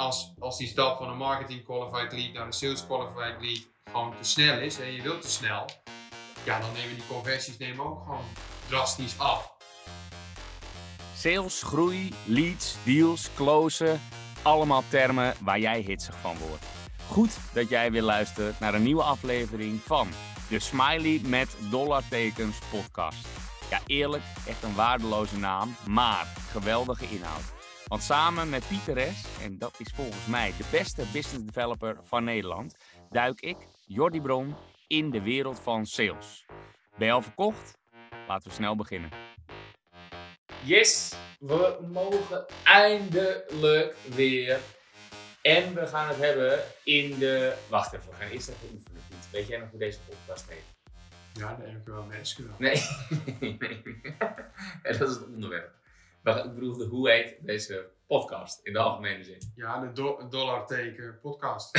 als, als die stap van een marketing qualified lead naar een sales qualified lead gewoon te snel is en je wilt te snel, ja, dan nemen die conversies nemen ook gewoon drastisch af. Sales, groei, leads, deals, closen. Allemaal termen waar jij hitsig van wordt. Goed dat jij weer luistert naar een nieuwe aflevering van de Smiley met dollartekens podcast. Ja, eerlijk, echt een waardeloze naam, maar geweldige inhoud. Want samen met Pieter S., en dat is volgens mij de beste business developer van Nederland, duik ik, Jordi Bron, in de wereld van sales. Ben je al verkocht? Laten we snel beginnen. Yes, we mogen eindelijk weer. En we gaan het hebben in de. Wacht even, we gaan eerst even oefenen. Piet. Weet jij nog hoe deze podcast heet? Ja, de MQL mensen Nee, nee. Ja, dat is het onderwerp. Maar de hoe heet deze podcast in de algemene zin? Ja, de do dollarteken podcast.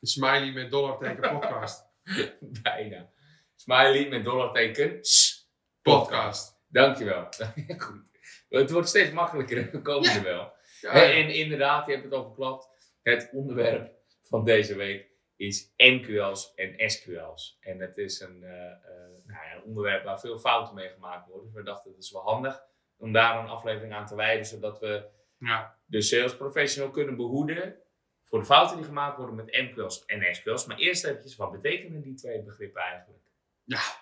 smiley met dollarteken podcast. Bijna. Smiley met dollarteken Podcast. Dankjewel. Goed. Het wordt steeds makkelijker, we komen er wel. Ja, En, en inderdaad, je hebt het al verklapt. Het onderwerp van deze week is MQL's en SQL's. En het is een, eh, eh, nou ja, een onderwerp waar veel fouten mee gemaakt worden. Dus we dachten, het is wel handig om daar een aflevering aan te wijden, zodat we ja. de sales professional kunnen behoeden voor de fouten die gemaakt worden met MQL's en SQL's. Maar eerst eventjes, wat betekenen die twee begrippen eigenlijk?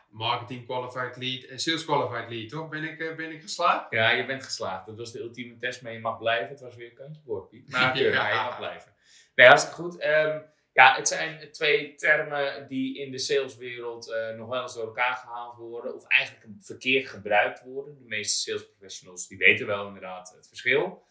marketing qualified lead en sales qualified lead, toch? Ben ik, eh, ben ik geslaagd? Ja, je bent geslaagd. Dat was de ultieme test, maar je mag blijven. Het was weer een kantje boord, Piet. Maar Ja. ja, je mag blijven. Nee, hartstikke goed. Ehm, ja, het zijn twee termen die in de saleswereld eh, nog wel eens door elkaar gehaald worden. Of eigenlijk verkeerd gebruikt worden. De meeste sales professionals die weten wel inderdaad het verschil.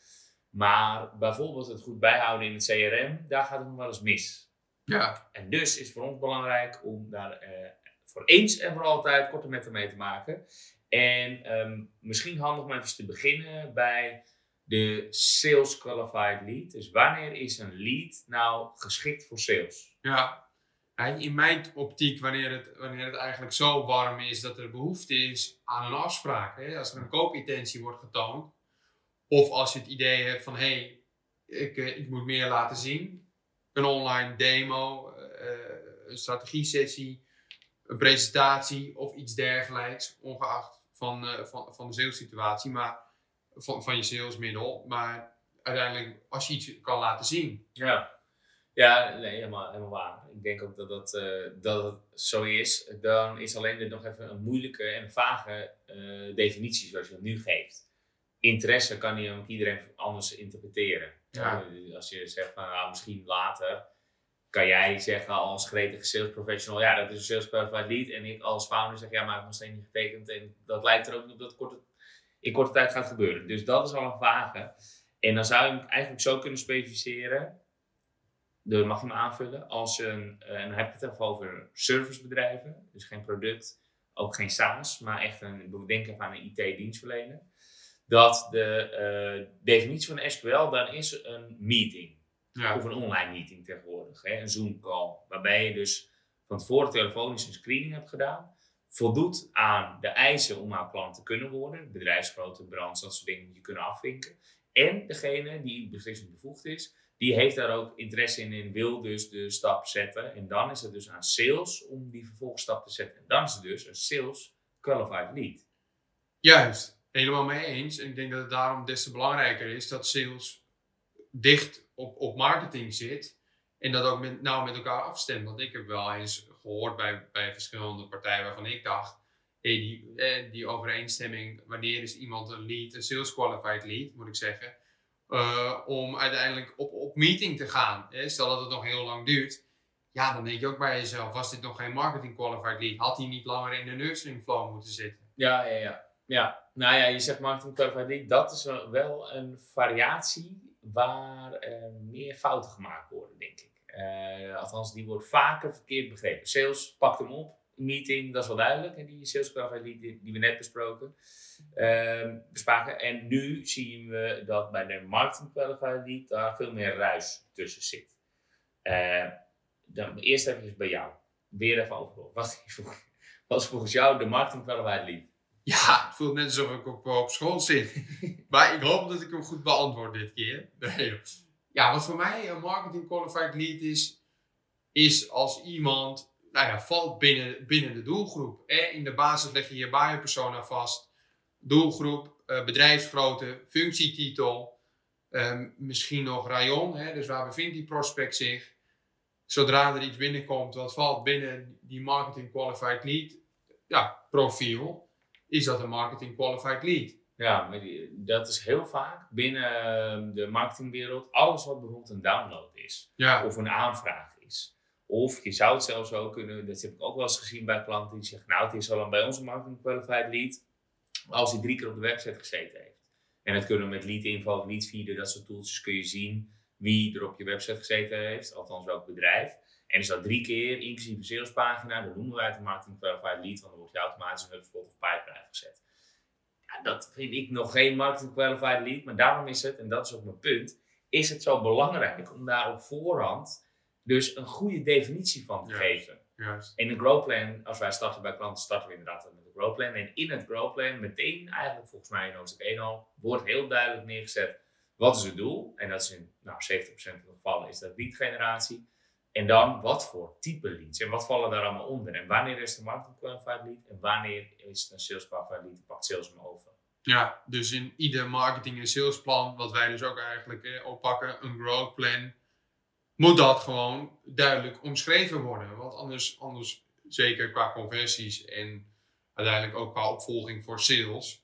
Maar bijvoorbeeld het goed bijhouden in het CRM, daar gaat het nog wel eens mis. Ja. En dus is het voor ons belangrijk om daar eh, voor eens en voor altijd korte metten mee te maken. En ehm, misschien handig om even te beginnen bij de Sales Qualified Lead. Dus wanneer is een lead nou geschikt voor sales? Ja. In mijn optiek, wanneer het, wanneer het eigenlijk zo warm is dat er behoefte is aan een afspraak. Hè? Als er een koopintentie wordt getoond. Of als je het idee hebt van, hé, hey, ik, eh, ik moet meer laten zien. Een online demo, eh, een strategie-sessie, een presentatie of iets dergelijks. Ongeacht van, eh, van, van de salessituatie, maar van, van je salesmiddel. Maar uiteindelijk, als je iets kan laten zien. Ja. Ja, nee, helemaal, helemaal waar. Ik denk ook dat, dat, eh, dat het zo is. Dan is alleen dit nog even een moeilijke en vage eh, definitie zoals je het nu geeft. Interesse kan je ook iedereen anders interpreteren. Ja. Als je zegt van nou, misschien later, kan jij zeggen als gretige sales professional, ja dat is een sales lead. En ik als founder zeg ja maar ik heb nog steeds niet getekend. En dat lijkt er ook niet op dat korte, in korte tijd gaat gebeuren. Dus dat is al een vage. En dan zou je hem eigenlijk zo kunnen specificeren dat mag je hem aanvullen als een, eh, en dan heb ik het even over servicebedrijven, dus geen product, ook geen SaaS, maar echt een, denk even aan een IT-dienstverlener. Dat de eh, definitie van SQL dan is een meeting, Ja. of een online meeting tegenwoordig, hè, een Zoom-call, waarbij je dus van tevoren telefonisch een screening hebt gedaan, voldoet aan de eisen om jouw klant te kunnen worden, bedrijfsgrootte, branche, dat soort dingen moet je kunnen afvinken. En degene die beslissingsbevoegd is, die heeft daar ook interesse in en wil dus de stap zetten. En dan is het dus aan sales om die vervolgstap te zetten. En dan is het dus een sales qualified lead. Juist, helemaal mee eens. En ik denk dat het daarom des te belangrijker is dat sales dicht op, op marketing zit. En dat ook met, nou met elkaar afstemt. Want ik heb wel eens gehoord bij, bij verschillende partijen waarvan ik dacht, hey, die, eh, die overeenstemming, wanneer is iemand een lead, een sales qualified lead, moet ik zeggen, eh, om uiteindelijk op, op meeting te gaan. Stel dat het nog heel lang duurt. Ja, dan denk je ook bij jezelf, was dit nog geen marketing qualified lead? Had hij niet langer in de nurturing flow moeten zitten? Ja, ja, ja. ja. Nou ja, je zegt marketing qualified lead. Dat is wel- wel een variatie waar eh, meer fouten gemaakt worden, denk ik. Eh, althans, die wordt vaker verkeerd begrepen. Sales pakt hem op. Meeting, dat is wel duidelijk. hè, Die sales qualified lead die, die we net besproken. Ehm, bespraken. En nu zien we dat bij de marketing qualified lead daar veel meer ruis tussen zit. Eh, dan eerst even bij jou. Weer even over. Wat is volgens jou de marketing qualified lead? Ja, het voelt net alsof ik op, op school zit. maar ik hoop dat ik hem goed beantwoord dit keer. Nee. Ja, wat voor mij een marketing qualified lead is, is als iemand nou ja, valt binnen, binnen de doelgroep. In de basis leg je je buyer persona vast. Doelgroep, uh, bedrijfsgrootte, functietitel, um, misschien nog rayon. Hè? Dus waar bevindt die prospect zich? Zodra er iets binnenkomt wat valt binnen die marketing qualified lead ja, profiel, is dat een marketing qualified lead. Ja, maar die, dat is heel vaak binnen ehm, de marketingwereld alles wat bijvoorbeeld een download is. Ja. Of een aanvraag is. Of je zou het zelfs ook kunnen, dat heb ik ook wel eens gezien bij klanten die zeggen, nou het is al een bij onze marketing qualified lead, als hij drie keer op de website gezeten heeft. En dat kunnen we met lead info of lead feeder, dat soort tools, kun je zien wie er op je website gezeten heeft, althans welk bedrijf. En is dat drie keer, inclusief een salespagina, dan noemen wij het een marketing qualified lead, want dan wordt je automatisch een HubSpot of Pipedrive gezet. Ja, dat vind ik nog geen marketing qualified lead, maar daarom is het, en dat is ook mijn punt, is het zo belangrijk om daar op voorhand dus een goede definitie van te geven. Juist. In een growth plan, als wij starten bij klanten, starten we inderdaad met een growth plan. En in het growth plan, meteen eigenlijk volgens mij in hoofdstuk 1 al, wordt heel duidelijk neergezet wat is het doel. En dat is in nou, 70% van de gevallen is dat lead generatie. En dan wat voor type leads en wat vallen daar allemaal onder. En wanneer is de marketing qualified lead en wanneer is het een sales qualified lead, pakt sales hem over. Ja, dus in ieder marketing en salesplan, wat wij dus ook eigenlijk eh, oppakken, een growth plan, moet dat gewoon duidelijk omschreven worden. Want anders, anders zeker qua conversies en uiteindelijk ook qua opvolging voor sales,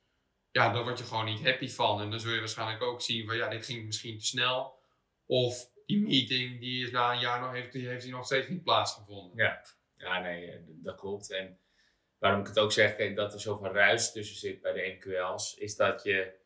ja, daar word je gewoon niet happy van. En dan zul je waarschijnlijk ook zien van ja, dit ging misschien te snel. Of die meeting, die is na een jaar nog, heeft, die heeft die nog steeds niet plaatsgevonden. Ja, ja nee, eh, dat klopt. En waarom ik het ook zeg eh, dat er zoveel ruis tussen zit bij de MQL's, is dat je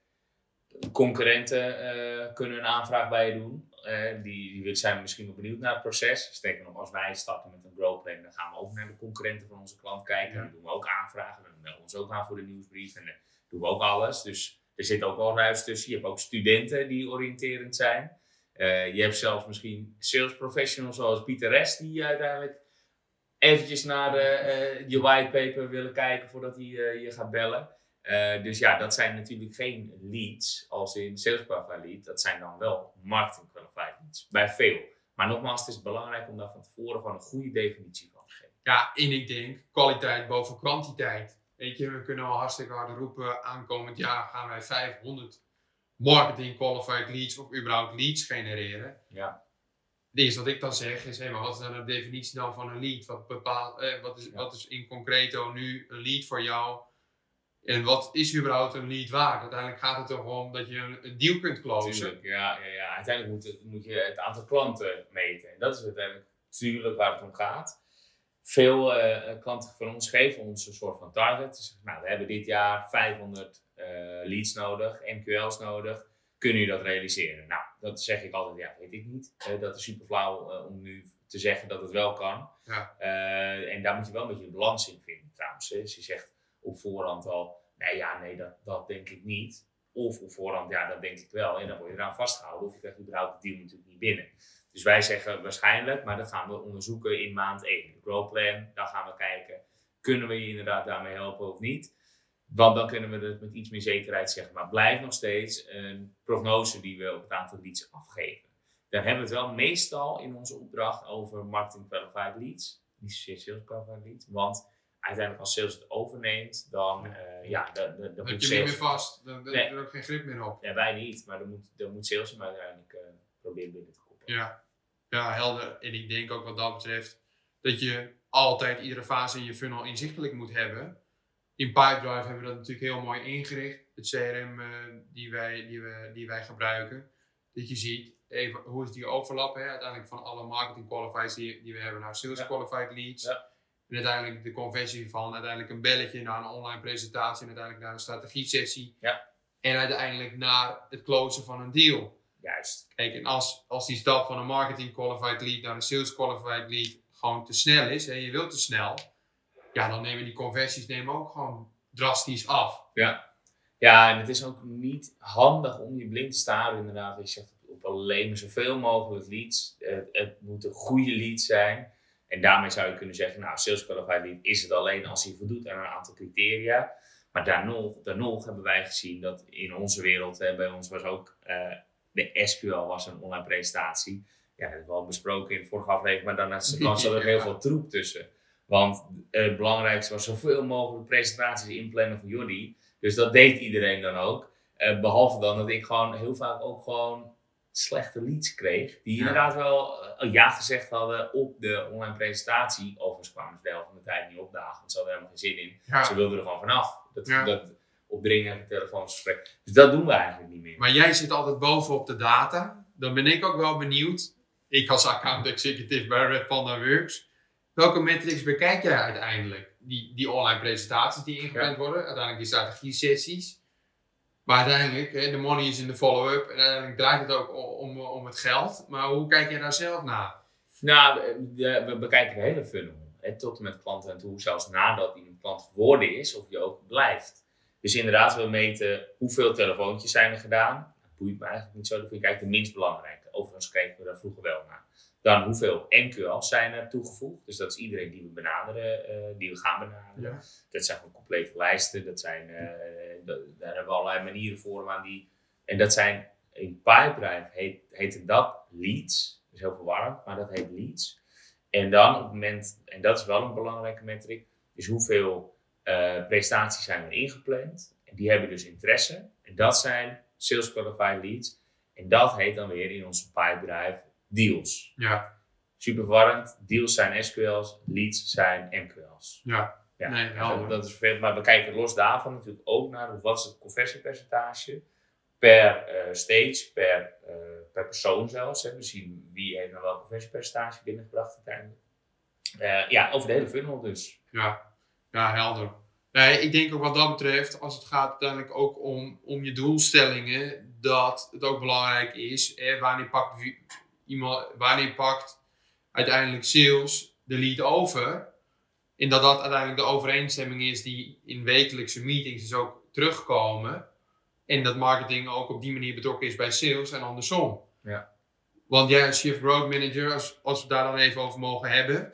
concurrenten uh, kunnen een aanvraag bij je doen. Uh, die, die zijn misschien nog benieuwd naar het proces. Sterker nog, als wij starten met een growth plan, dan gaan we ook naar de concurrenten van onze klant kijken. Ja. Dan doen we ook aanvragen. Dan melden we ons ook aan voor de nieuwsbrief. En dan doen we ook alles. Dus er zit ook wel ruis tussen. Je hebt ook studenten die oriënterend zijn. Uh, je hebt zelfs misschien sales professionals zoals Pieter Rest, die uiteindelijk eventjes naar de, uh, je whitepaper willen kijken voordat hij je gaat bellen. dus ja, dat zijn natuurlijk geen leads als in sales qualified lead. Dat zijn dan wel marketing qualified leads, bij veel. Maar nogmaals, het is belangrijk om daar van tevoren van een goede definitie van te geven. Ja, en ik denk kwaliteit boven kwantiteit. Weet je, we kunnen al hartstikke hard roepen, aankomend jaar gaan wij 500 marketing qualified leads of überhaupt leads genereren. Ja. Het eerste wat ik dan zeg is, hé, maar wat is dan de definitie dan van een lead? Wat, bepaalt, eh, wat, is, wat is in concreto nu een lead voor jou? En wat is überhaupt een lead waard? Uiteindelijk gaat het er om dat je een, deal kunt closen. Tuurlijk, ja, ja, ja. Uiteindelijk moet, het, moet je het aantal klanten meten. En dat is uiteindelijk natuurlijk waar het om gaat. Veel uh, klanten van ons geven ons een soort van target. Dus, nou, we hebben dit jaar 500 uh, leads nodig, MQL's nodig. Kunnen jullie dat realiseren? Nou, dat zeg ik altijd, ja, weet ik niet. Uh, dat is super flauw uh, om nu te zeggen dat het wel kan. Ja. en daar moet je wel een beetje de balans in vinden trouwens. Hè. Dus je zegt op voorhand al, nee ja, nee, dat, dat denk ik niet. Of op voorhand, ja, dat denk ik wel. En dan word je eraan vastgehouden. Of je krijgt überhaupt de deal natuurlijk niet binnen. Dus wij zeggen waarschijnlijk, maar dat gaan we onderzoeken in maand 1. De growth plan, dan gaan we kijken, kunnen we je inderdaad daarmee helpen of niet? Want dan kunnen we het met iets meer zekerheid zeggen. Maar blijft nog steeds een prognose die we op het aantal leads afgeven. Dan hebben we het wel meestal in onze opdracht over marketing qualified leads. Niet zozeer sales qualified leads. Want uiteindelijk als sales het overneemt, dan, uh, ja, dan, dan, dan moet je niet meer vast. Dan heb je er ook geen grip meer op. Ja, wij niet. Maar dan moet, dan moet sales hem uiteindelijk uh, proberen binnen te koppelen. Ja. ja, helder. En ik denk ook wat dat betreft dat je altijd iedere fase in je funnel inzichtelijk moet hebben in Pipedrive hebben we dat natuurlijk heel mooi ingericht. Het CRM eh, die, wij, die, we, die wij gebruiken. Dat je ziet even hoe is die overlap hè, uiteindelijk van alle marketing qualifiers die, die we hebben naar sales qualified leads. Ja. En uiteindelijk de conversie van uiteindelijk een belletje naar een online presentatie en uiteindelijk naar een strategie sessie. Ja. En uiteindelijk naar het closen van een deal. Juist. Kijk, en als, als die stap van een marketing qualified lead naar een sales qualified lead gewoon te snel is en je wilt te snel, ja, dan nemen die conversies nemen ook gewoon drastisch af. Ja. ja, en het is ook niet handig om je blind te staren inderdaad. Je zegt op alleen maar zoveel mogelijk leads. Het, het moet een goede lead zijn. En daarmee zou je kunnen zeggen, nou, sales qualified lead is het alleen als hij voldoet aan een aantal criteria. Maar dan nog, dan nog hebben wij gezien dat in onze wereld, hè, bij ons was ook uh, de SQL was een online presentatie. Ja, dat hebben we al besproken in de vorige aflevering, maar daarna zat er heel veel troep tussen. Want het belangrijkste was zoveel mogelijk presentaties inplannen voor jullie. Dus dat deed iedereen dan ook. Uh, behalve dan dat ik gewoon heel vaak ook gewoon slechte leads kreeg. Die inderdaad wel uh, ja gezegd hadden op de online presentatie. Overigens kwamen ze de helft van de tijd niet opdagen. Want ze hadden helemaal geen zin in. Ze wilden er gewoon vanaf. Dat, ja. dat opdringen, telefoonsgesprek. Dus dat doen we eigenlijk niet meer. Maar jij zit altijd bovenop de data. Dan ben ik ook wel benieuwd. Ik als account executive bij Red Panda Works Welke metrics bekijk jij uiteindelijk? Die, die online presentaties die ingepland worden, uiteindelijk die strategie-sessies. Maar uiteindelijk, de money is in de follow-up en uiteindelijk draait het ook om, om het geld. Maar hoe kijk je daar zelf naar? Nou, we, bekijken de hele funnel. Hè, tot en met klanten en toe, zelfs nadat iemand klant geworden is, of je ook blijft. Dus inderdaad, we meten hoeveel telefoontjes zijn er gedaan. Dat boeit me eigenlijk niet zo. Je kijkt de minst belangrijke. Overigens kijken we daar vroeger wel naar. Dan hoeveel NQL's zijn er toegevoegd. Dus dat is iedereen die we benaderen, uh, die we gaan benaderen. Ja. Dat zijn gewoon complete lijsten. Dat zijn, uh, daar hebben we allerlei manieren voor aan die. En dat zijn, in Pipedrive heet, heet dat leads. Dat is heel verwarrend, maar dat heet leads. En dan op het moment, en dat is wel een belangrijke metric, is hoeveel uh, prestaties zijn er ingepland. En die hebben dus interesse. En dat zijn sales qualified leads. En dat heet dan weer in onze Pipedrive deals. Ja. Super verwarrend. Deals zijn SQL's, leads zijn MQL's. Ja. Ja, nee, dat, dat is vervelend. Maar we kijken los daarvan natuurlijk ook naar wat is het conversiepercentage per uh, stage, per, uh, per persoon zelfs. Hè. We zien wie heeft nou welk conversiepercentage binnengebracht uiteindelijk. Uh, ja, over de hele funnel dus. Ja, ja helder. Nee, ik denk ook wat dat betreft, als het gaat uiteindelijk ook om, om je doelstellingen, dat het ook belangrijk is, hè, wanneer pakt iemand, wanneer pakt uiteindelijk sales de lead over. En dat dat uiteindelijk de overeenstemming is die in wekelijkse meetings dus ook terugkomen. En dat marketing ook op die manier betrokken is bij sales en andersom. Ja. Want jij als Chief Growth Manager, als, als we daar dan even over mogen hebben.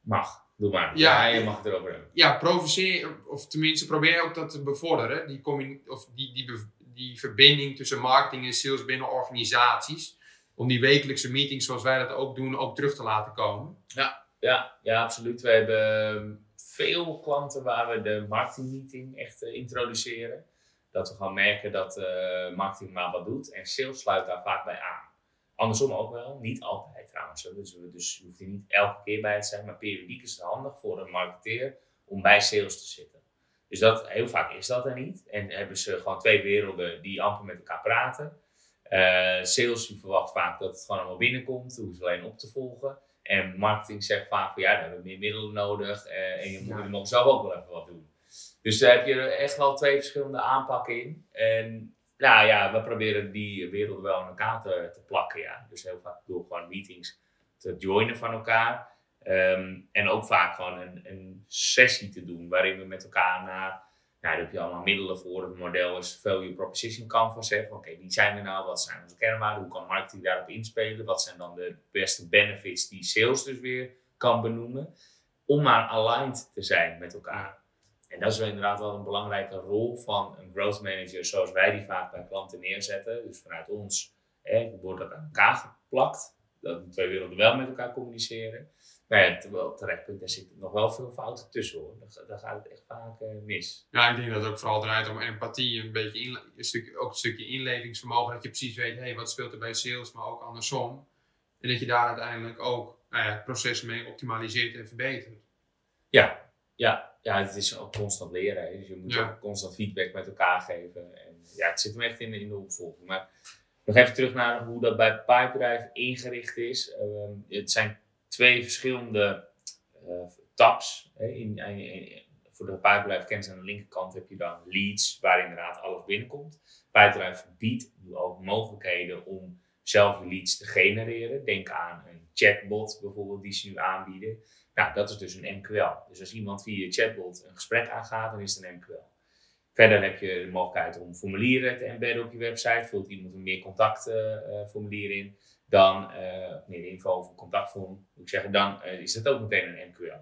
Mag, doe maar. Ja, je mag het erover hebben. Ja, provoceer, of tenminste probeer ook dat te bevorderen. Die, of die, die, die verbinding tussen marketing en sales binnen organisaties om die wekelijkse meetings zoals wij dat ook doen, ook terug te laten komen. Ja, ja, ja absoluut. We hebben ehm, veel klanten waar we de marketingmeeting echt uh, introduceren. Dat we gewoon merken dat uh, marketing maar wat doet en sales sluit daar vaak bij aan. Andersom ook wel, niet altijd trouwens. Dus, dus je hoeft er niet elke keer bij te zijn, maar periodiek is het handig voor een marketeer om bij sales te zitten. Dus dat, heel vaak is dat er niet. En hebben ze gewoon twee werelden die amper met elkaar praten. Uh, sales verwacht vaak dat het gewoon allemaal binnenkomt, hoeven ze alleen op te volgen. En marketing zegt vaak van ja, dan hebben we meer middelen nodig uh, en je moet er nog zelf ook wel even wat doen. Dus daar heb je echt wel twee verschillende aanpakken in. En nou ja, we proberen die werelden wel aan elkaar te, te plakken. Ja. Dus heel vaak door gewoon meetings te joinen van elkaar. Um, en ook vaak gewoon een, een sessie te doen waarin we met elkaar naar daar heb je allemaal middelen voor. Het model is Value Proposition Canvas. Oké, wie zijn er nou? Wat zijn onze kernwaarden? Hoe kan marketing daarop inspelen? Wat zijn dan de beste benefits die sales dus weer kan benoemen? Om maar aligned te zijn met elkaar. En dat is wel inderdaad wel een belangrijke rol van een growth manager zoals wij die vaak bij klanten neerzetten. Dus vanuit ons hè, wordt dat aan elkaar geplakt. Dat de twee werelden wel met elkaar communiceren. Maar ja, terwijl terecht, daar zitten nog wel veel fouten tussen hoor. Daar, gaat het echt vaak uh, mis. Ja, ik denk dat het ook vooral draait om empathie, een beetje een stuk, ook een stukje inlevingsvermogen. Dat je precies weet, hey, wat speelt er bij sales, maar ook andersom. En dat je daar uiteindelijk ook nou ja, het proces mee optimaliseert en verbetert. Ja, ja, ja het is ook constant leren. Hè. Dus je moet ook constant feedback met elkaar geven. En ja, het zit hem echt in, in de opvolging. Maar nog even terug naar hoe dat bij Pipedrive ingericht is. Uh, het zijn twee verschillende uh, tabs. Hè. In, in, voor de Pipedrive kennis aan de linkerkant heb je dan leads, waar inderdaad alles binnenkomt. Pipedrive biedt ook mogelijkheden om zelf leads te genereren. Denk aan een chatbot bijvoorbeeld die ze nu aanbieden. Nou, dat is dus een MQL. Dus als iemand via je chatbot een gesprek aangaat, dan is het een MQL. Verder heb je de mogelijkheid om formulieren te embedden op je website. Vult iemand een meer contactformulier in dan, uh, meer info over contactvorm, moet ik zeggen, dan uh, is dat ook meteen een MQL.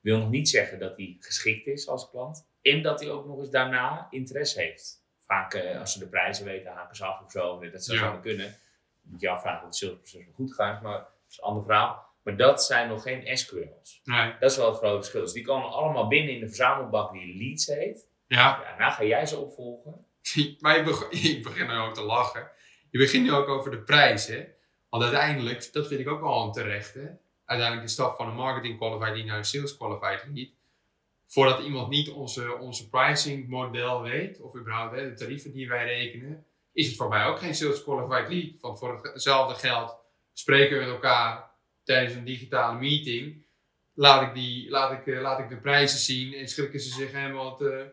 Wil nog niet zeggen dat hij geschikt is als klant en dat hij ook nog eens daarna interesse heeft vaak eh, als ze de prijzen weten, haken ze af of zo. Dat zou Ja. kunnen. Moet je afvragen of het salesproces wel goed gaat, maar dat is een ander verhaal. Maar dat zijn nog geen SQL's. Nee. Dat is wel het grote verschil. Dus die komen allemaal binnen in de verzamelbak die leads heet. Ja, Ja, nou ga jij ze opvolgen. maar je beg- ik begin nu ook te lachen. Je begint nu ook over de prijs, hè. Want uiteindelijk, dat vind ik ook wel een terecht, hè. Uiteindelijk de stap van een marketing qualified lead naar een sales qualified lead. Voordat iemand niet onze, onze pricing model weet, of überhaupt hè, de tarieven die wij rekenen, is het voor mij ook geen sales qualified lead. Want voor hetzelfde geld spreken we met elkaar tijdens een digitale meeting. Laat ik, die, laat ik, eh, laat ik de prijzen zien en schrikken ze zich helemaal het, eh,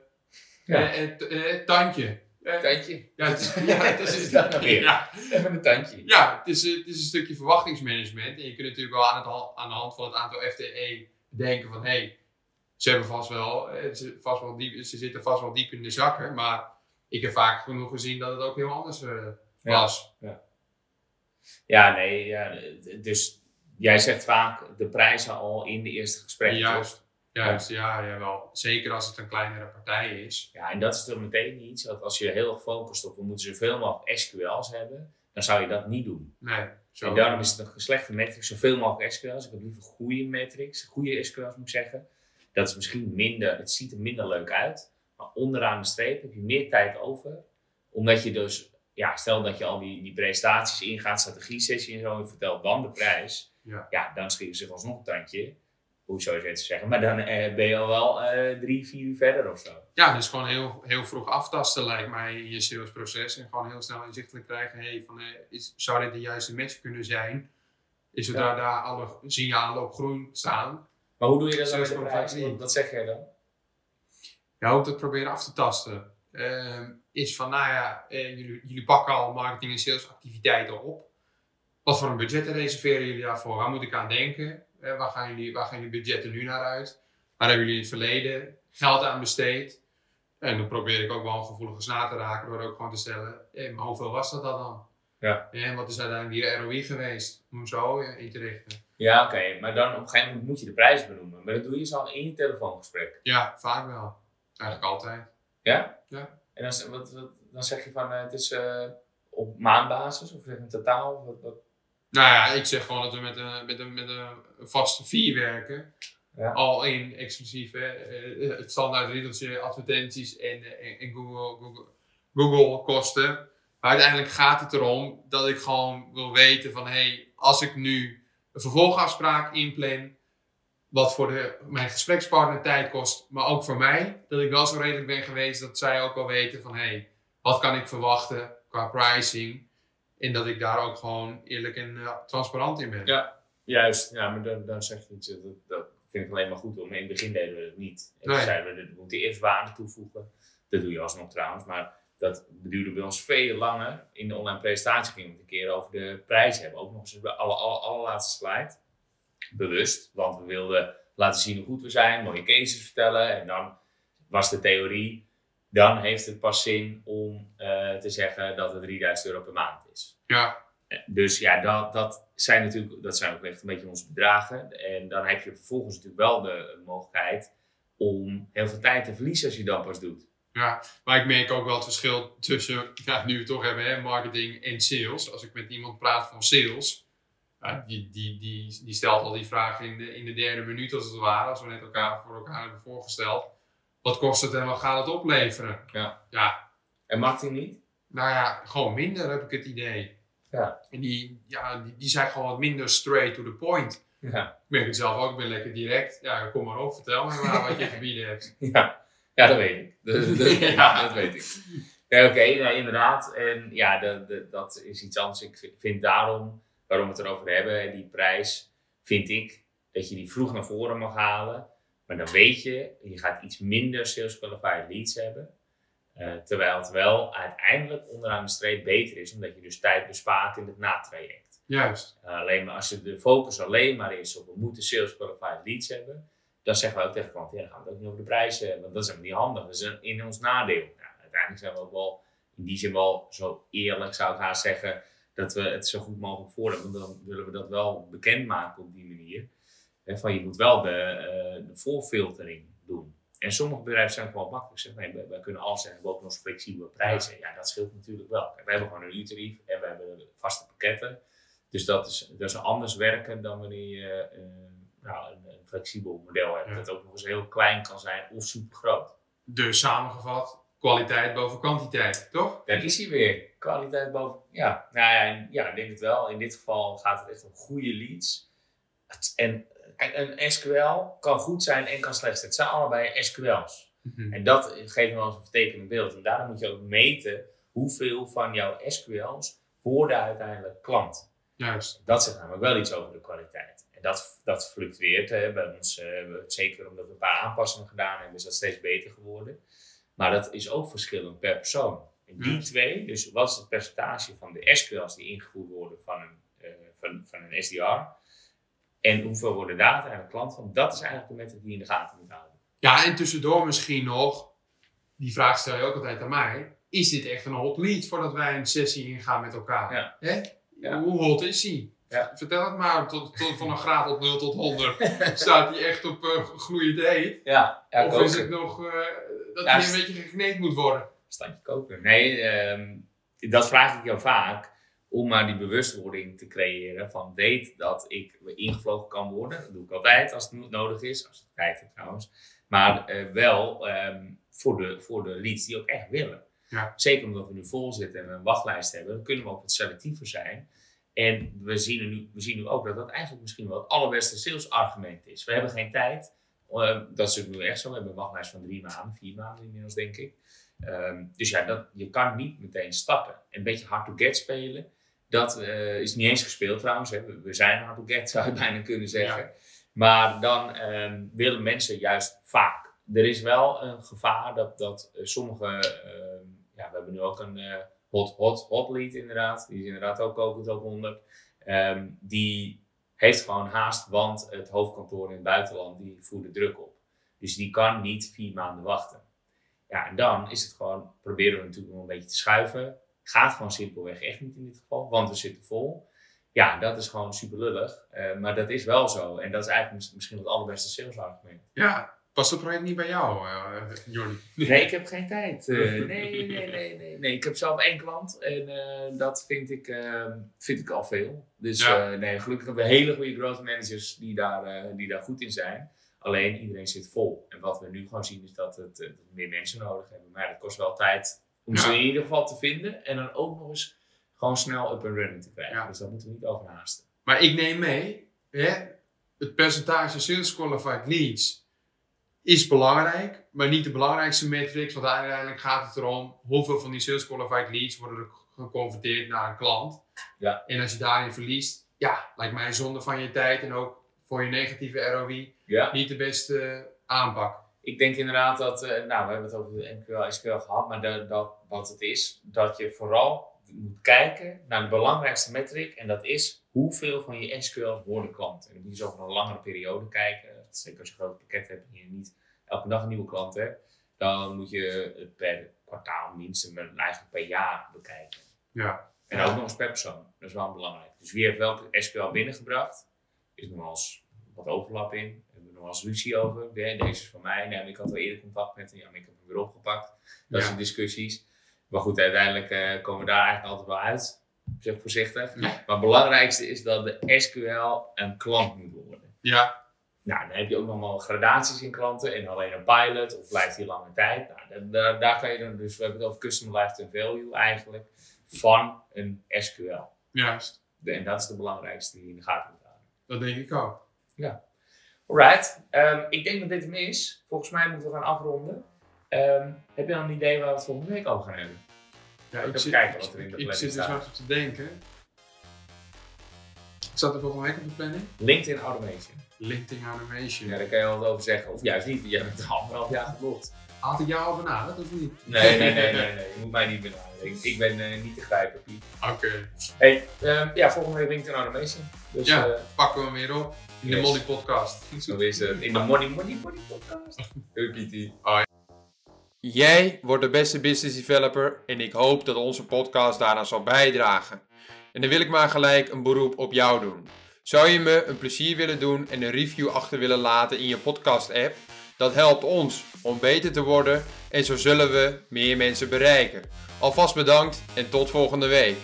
Ja. eh, het, eh, het tandje. Eh, Tandje. ja, het is, ja, dat nou weer? ja, Even een tandje. ja, het is, eh, het is een stukje verwachtingsmanagement. En je kunt natuurlijk wel aan, het, aan de hand van het aantal FTE denken van hé, hey, ze hebben vast wel, eh, ze, vast wel diep, ze zitten vast wel diep in de zakken. Maar ik heb vaak genoeg gezien dat het ook heel anders eh, Ja. was. Ja, nee. Ja, dus jij zegt vaak de prijzen al in de eerste gesprekken. Juist, juist ja, jawel. Zeker als het een kleinere partij is. Ja, en dat is dan meteen iets dat als je heel erg focust op we moeten zoveel mogelijk SQL's hebben, dan zou je dat niet doen. Nee, zo. En daarom is het een slechte metrics, zoveel mogelijk SQL's. Ik heb liever goede metrics, goede SQL's moet ik zeggen. Dat is misschien minder, het ziet er minder leuk uit, maar onderaan de streep heb je meer tijd over. Omdat je dus, ja, stel dat je al die, die presentaties ingaat, strategie-sessie en zo, en vertelt dan de prijs. Ja. dan schieten ze zich alsnog een tandje. Hoe zou je het zeggen? Maar dan eh, ben je al wel eh, drie, vier uur verder of zo. Ja, dus gewoon heel, heel vroeg aftasten lijkt mij in je salesproces. En gewoon heel snel inzichtelijk krijgen, hey, van, eh, is, zou dit de juiste match kunnen zijn? Is zodra Ja. daar alle signalen op groen staan, Maar hoe doe je dat dan met prijs? Wat, zeg jij dan? ja, ook dat proberen af te tasten. Ehm, is van, nou ja, jullie, jullie pakken al marketing- en salesactiviteiten op. Wat voor een budgetten reserveren jullie daarvoor? Waar moet ik aan denken? Waar, gaan jullie, waar gaan jullie budgetten nu naar uit? Waar hebben jullie in het verleden geld aan besteed? En dan probeer ik ook wel een gevoelige snaar te raken door ook gewoon te stellen, eh, maar hoeveel was dat dan? Ja. En wat is uiteindelijk die ROI geweest om zo in te richten? Ja, oké. Maar dan op een gegeven moment moet je de prijs benoemen. Maar dat doe je zo in je telefoongesprek. Ja, vaak wel. Eigenlijk altijd. Ja? Ja. En dan, wat, wat- dan zeg je van eh, het is eh, op maandbasis of in totaal? Wat, wat? Nou ja, ik zeg gewoon dat we met een, met een, met een vaste fee werken. Ja. Al in exclusief hè, eh, het standaard riedeltje, advertenties en, eh, en, en Google, Google, Google kosten. Maar uiteindelijk gaat het erom dat ik gewoon wil weten van hey, als ik nu een vervolgafspraak inplan, wat voor de, mijn gesprekspartner tijd kost, maar ook voor mij, dat ik wel zo redelijk ben geweest dat zij ook wel weten van hey, wat kan ik verwachten qua pricing. En dat ik daar ook gewoon eerlijk en eh, transparant in ben. Ja. Juist, ja, maar dan, dan zeg je iets. Dat, dat vind ik alleen maar goed om. In het begin deden we dat niet. En Nee. zeiden we, we moeten eerst waarde toevoegen. Dat doe je alsnog trouwens. Maar dat duurde bij ons veel langer. In de online presentatie gingen we het een keer over de prijs hebben. Ook nog eens bij de alle, alle, allerlaatste slide. Bewust, want we wilden laten zien hoe goed we zijn, mooie cases vertellen. En dan was de theorie, dan heeft het pas zin om eh, te zeggen dat het 3000 euro per maand is. Ja, Dus ja, dat, dat zijn natuurlijk, dat zijn ook echt een beetje onze bedragen. En dan heb je vervolgens natuurlijk wel de mogelijkheid om heel veel tijd te verliezen als je dat pas doet. Ja, maar ik merk ook wel het verschil tussen, ja, nu we het toch hebben, hè, marketing en sales. Als ik met iemand praat van sales, ja, die, die, die, die stelt al die vraag in de, in de derde minuut als het ware, als we net elkaar voor elkaar hebben voorgesteld. Wat kost het en wat gaat het opleveren? Ja. Ja, En marketing niet? nou ja, gewoon minder heb ik het idee. Ja. En die, ja, die, die zijn gewoon wat minder straight to the point. Ja. Ik merk het zelf ook, ik ben lekker direct. Ja, kom maar op, vertel me maar wat je te bieden hebt. Ja, ja dat weet ik. Dat, dat- Ja. dat weet ik. Ja, Oké, nou, inderdaad. En ja, dat, dat, dat is iets anders. Ik vind- vind daarom, waarom we het erover hebben, die prijs, vind ik dat je die vroeg naar voren mag halen. Maar dan weet je, je gaat iets minder sales qualified leads hebben. Eh, terwijl het wel uiteindelijk onderaan de streep beter is, omdat je dus tijd bespaart in het natraject. Juist. Uh, alleen maar als je de focus alleen maar is op we moeten sales qualified leads hebben, dan zeggen we ook tegen klanten, ja, dan gaan we het ook niet over de prijzen hebben, want dat is helemaal niet handig. Dat is in ons nadeel. Nou, uiteindelijk zijn we ook wel in die zin wel zo eerlijk, zou ik haast zeggen, dat we het zo goed mogelijk voor hebben. Want dan willen we dat wel bekendmaken op die manier. Van je moet wel de, eh, de voorfiltering doen. En sommige bedrijven zijn gewoon makkelijk. Zeggen, nee, wij, wij kunnen alles zeggen, we hebben ook nog flexibele prijzen. Ja. dat scheelt natuurlijk wel. We hebben gewoon een uurtarief en we hebben vaste pakketten. Dus dat is, dat is anders werken dan wanneer je uh, nou, een, een, flexibel model hebt. Dat ook nog eens heel klein kan zijn of super groot. Dus samengevat, kwaliteit boven kwantiteit, toch? Daar is hij weer. Kwaliteit boven. Ja, nou ja, ja, ik denk het wel. In dit geval gaat het echt om goede leads. En een SQL kan goed zijn en kan slecht zijn. Het zijn allebei SQL's. Mhm. En dat geeft me wel eens een vertekend beeld. En daarom moet je ook meten hoeveel van jouw SQL's worden uiteindelijk klant. Juist. Dat zegt namelijk wel iets over de kwaliteit. En dat, dat fluctueert hè, bij ons. Uh, zeker omdat we een paar aanpassingen gedaan hebben, is dat steeds beter geworden. Maar dat is ook verschillend per persoon. En die twee, dus wat is het percentage van de SQL's die ingevoerd worden van een, uh, van, van een SDR? En hoeveel worden daar uiteindelijk klant van? Dat is eigenlijk de metric die je in de gaten moet houden. Ja, en tussendoor misschien nog, die vraag stel je ook altijd aan mij. Is dit echt een hot lead voordat wij een sessie ingaan met elkaar? Ja. Hè? Ja. Hoe hot is hij? Ja. Vertel het maar, tot, tot, van een graad op 0 tot 100. Staat hij echt op uh, gloeiend heet? Ja, Of is het nog uh, dat hij een beetje gekneed moet worden? Standje koken. Nee, um, dat vraag ik jou vaak om maar die bewustwording te creëren van weet dat ik ingevlogen kan worden. Dat doe ik altijd als het nodig is, als het kijkt trouwens. Maar uh, wel um, voor, de, voor de leads die ook echt willen. Ja. Zeker omdat we nu vol zitten en we een wachtlijst hebben, dan kunnen we ook wat selectiever zijn. En we zien, nu, we zien nu ook dat dat eigenlijk misschien wel het allerbeste salesargument is. We hebben geen tijd. Uh, dat is nu echt zo. We hebben een wachtlijst van drie maanden, vier maanden inmiddels, denk ik. Um, dus ja, dat, je kan niet meteen stappen. Een beetje hard to get spelen. Dat uh, is niet eens gespeeld trouwens. Hè. We, zijn to get, zou je bijna kunnen zeggen. Maar dan um, willen mensen juist vaak. Er is wel een gevaar dat, dat uh, sommige. Uh, ja, we hebben nu ook een uh, hot, hot, hot lead inderdaad. Die is inderdaad ook kokend ook 100. Um, die heeft gewoon haast, want het hoofdkantoor in het buitenland die voert de druk op. Dus die kan niet vier maanden wachten. Ja, en dan is het gewoon, proberen we natuurlijk nog een beetje te schuiven. Gaat gewoon simpelweg echt niet in dit geval, want we zitten vol. Ja, dat is gewoon super lullig. Uh, maar dat is wel zo. En dat is eigenlijk misschien het allerbeste salesargument. Ja, Past het project niet bij jou, uh, Jordi? Nee, ik heb geen tijd. Uh, nee, nee, nee, nee, nee. Ik heb zelf één klant en uh, dat vind ik, ehm, vind ik al veel. Dus ja. nee, gelukkig hebben we hele goede growth managers die daar, die daar goed in zijn. Alleen iedereen zit vol. En wat we nu gewoon zien is dat, het, meer mensen nodig hebben. Maar dat kost wel tijd om ze in ieder geval te vinden. En dan ook nog eens gewoon snel up and running te krijgen. Dus dat moeten we niet overhaasten. Maar ik neem mee, hè, het percentage sales qualified leads is belangrijk, maar niet de belangrijkste matrix. Want uiteindelijk gaat het erom hoeveel van die sales qualified leads worden er geconverteerd naar een klant. Ja. En als je daarin verliest, ja, lijkt mij zonde van je tijd en ook voor je negatieve ROI ja. niet de beste aanpak. Ik denk inderdaad dat, uh, nou we hebben het over de NQL, SQL gehad, maar de, dat, wat het is, dat je vooral moet kijken naar de belangrijkste metric en dat is hoeveel van je SQL worden klant. En dan moet je zo over een langere periode kijken. Zeker als je een groot pakket hebt en je niet elke dag een nieuwe klant hebt, dan moet je het per kwartaal minstens, maar eigenlijk per jaar bekijken. Ja. En ook nog eens per persoon. Dat is wel belangrijk. Dus wie heeft welke SQL binnengebracht? Is nog wel eens wat overlap in. Nog wel eens ruzie over. Deze is van mij. Nee, ik had wel eerder contact met hem. Ja, maar ik heb hem weer opgepakt. Dat ja. zijn discussies. Maar goed, uiteindelijk uh, komen we daar eigenlijk altijd wel uit. Zeg voorzichtig. Maar het belangrijkste is dat de SQL een klant moet worden. Ja. Nou, dan heb je ook nog wel gradaties in klanten en alleen een pilot of blijft die lange tijd. Nou, daar, daar kan je dan, dus we hebben het over custom lifetime value eigenlijk van een SQL. Juist. De, en dat is de belangrijkste die je in de gaten moet houden. Dat denk ik ook. Ja. Alright, um, ik denk dat dit hem is. Volgens mij moeten we gaan afronden. Um, heb je dan een idee waar we het volgende week over gaan hebben? Ja, ik, zit, kijken wat er in de ik zit er zo te denken. Zat er volgende week op de planning? LinkedIn Automation. LinkedIn Automation. Ja, daar kan je wel wat over zeggen. Of juist niet, jij bent al anderhalf jaar geblokt. Had ik jou al benaderd of niet? Nee, nee, nee, nee, nee. Je moet mij niet benaderen. Ik, ik ben uh, niet te grijpen, Piet. Oké. Okay. Hey, um, ja, volgende week LinkedIn Automation. Dus, ja, uh, pakken we hem weer op. In de Money Podcast. Zo is het. In de Money, Money, Money Podcast. Hey, Pietie. Oh, Jij wordt de beste business developer en ik hoop dat onze podcast daaraan zal bijdragen. En dan wil ik maar gelijk een beroep op jou doen. Zou je me een plezier willen doen en een review achter willen laten in je podcast app? Dat helpt ons om beter te worden en zo zullen we meer mensen bereiken. Alvast bedankt en tot volgende week.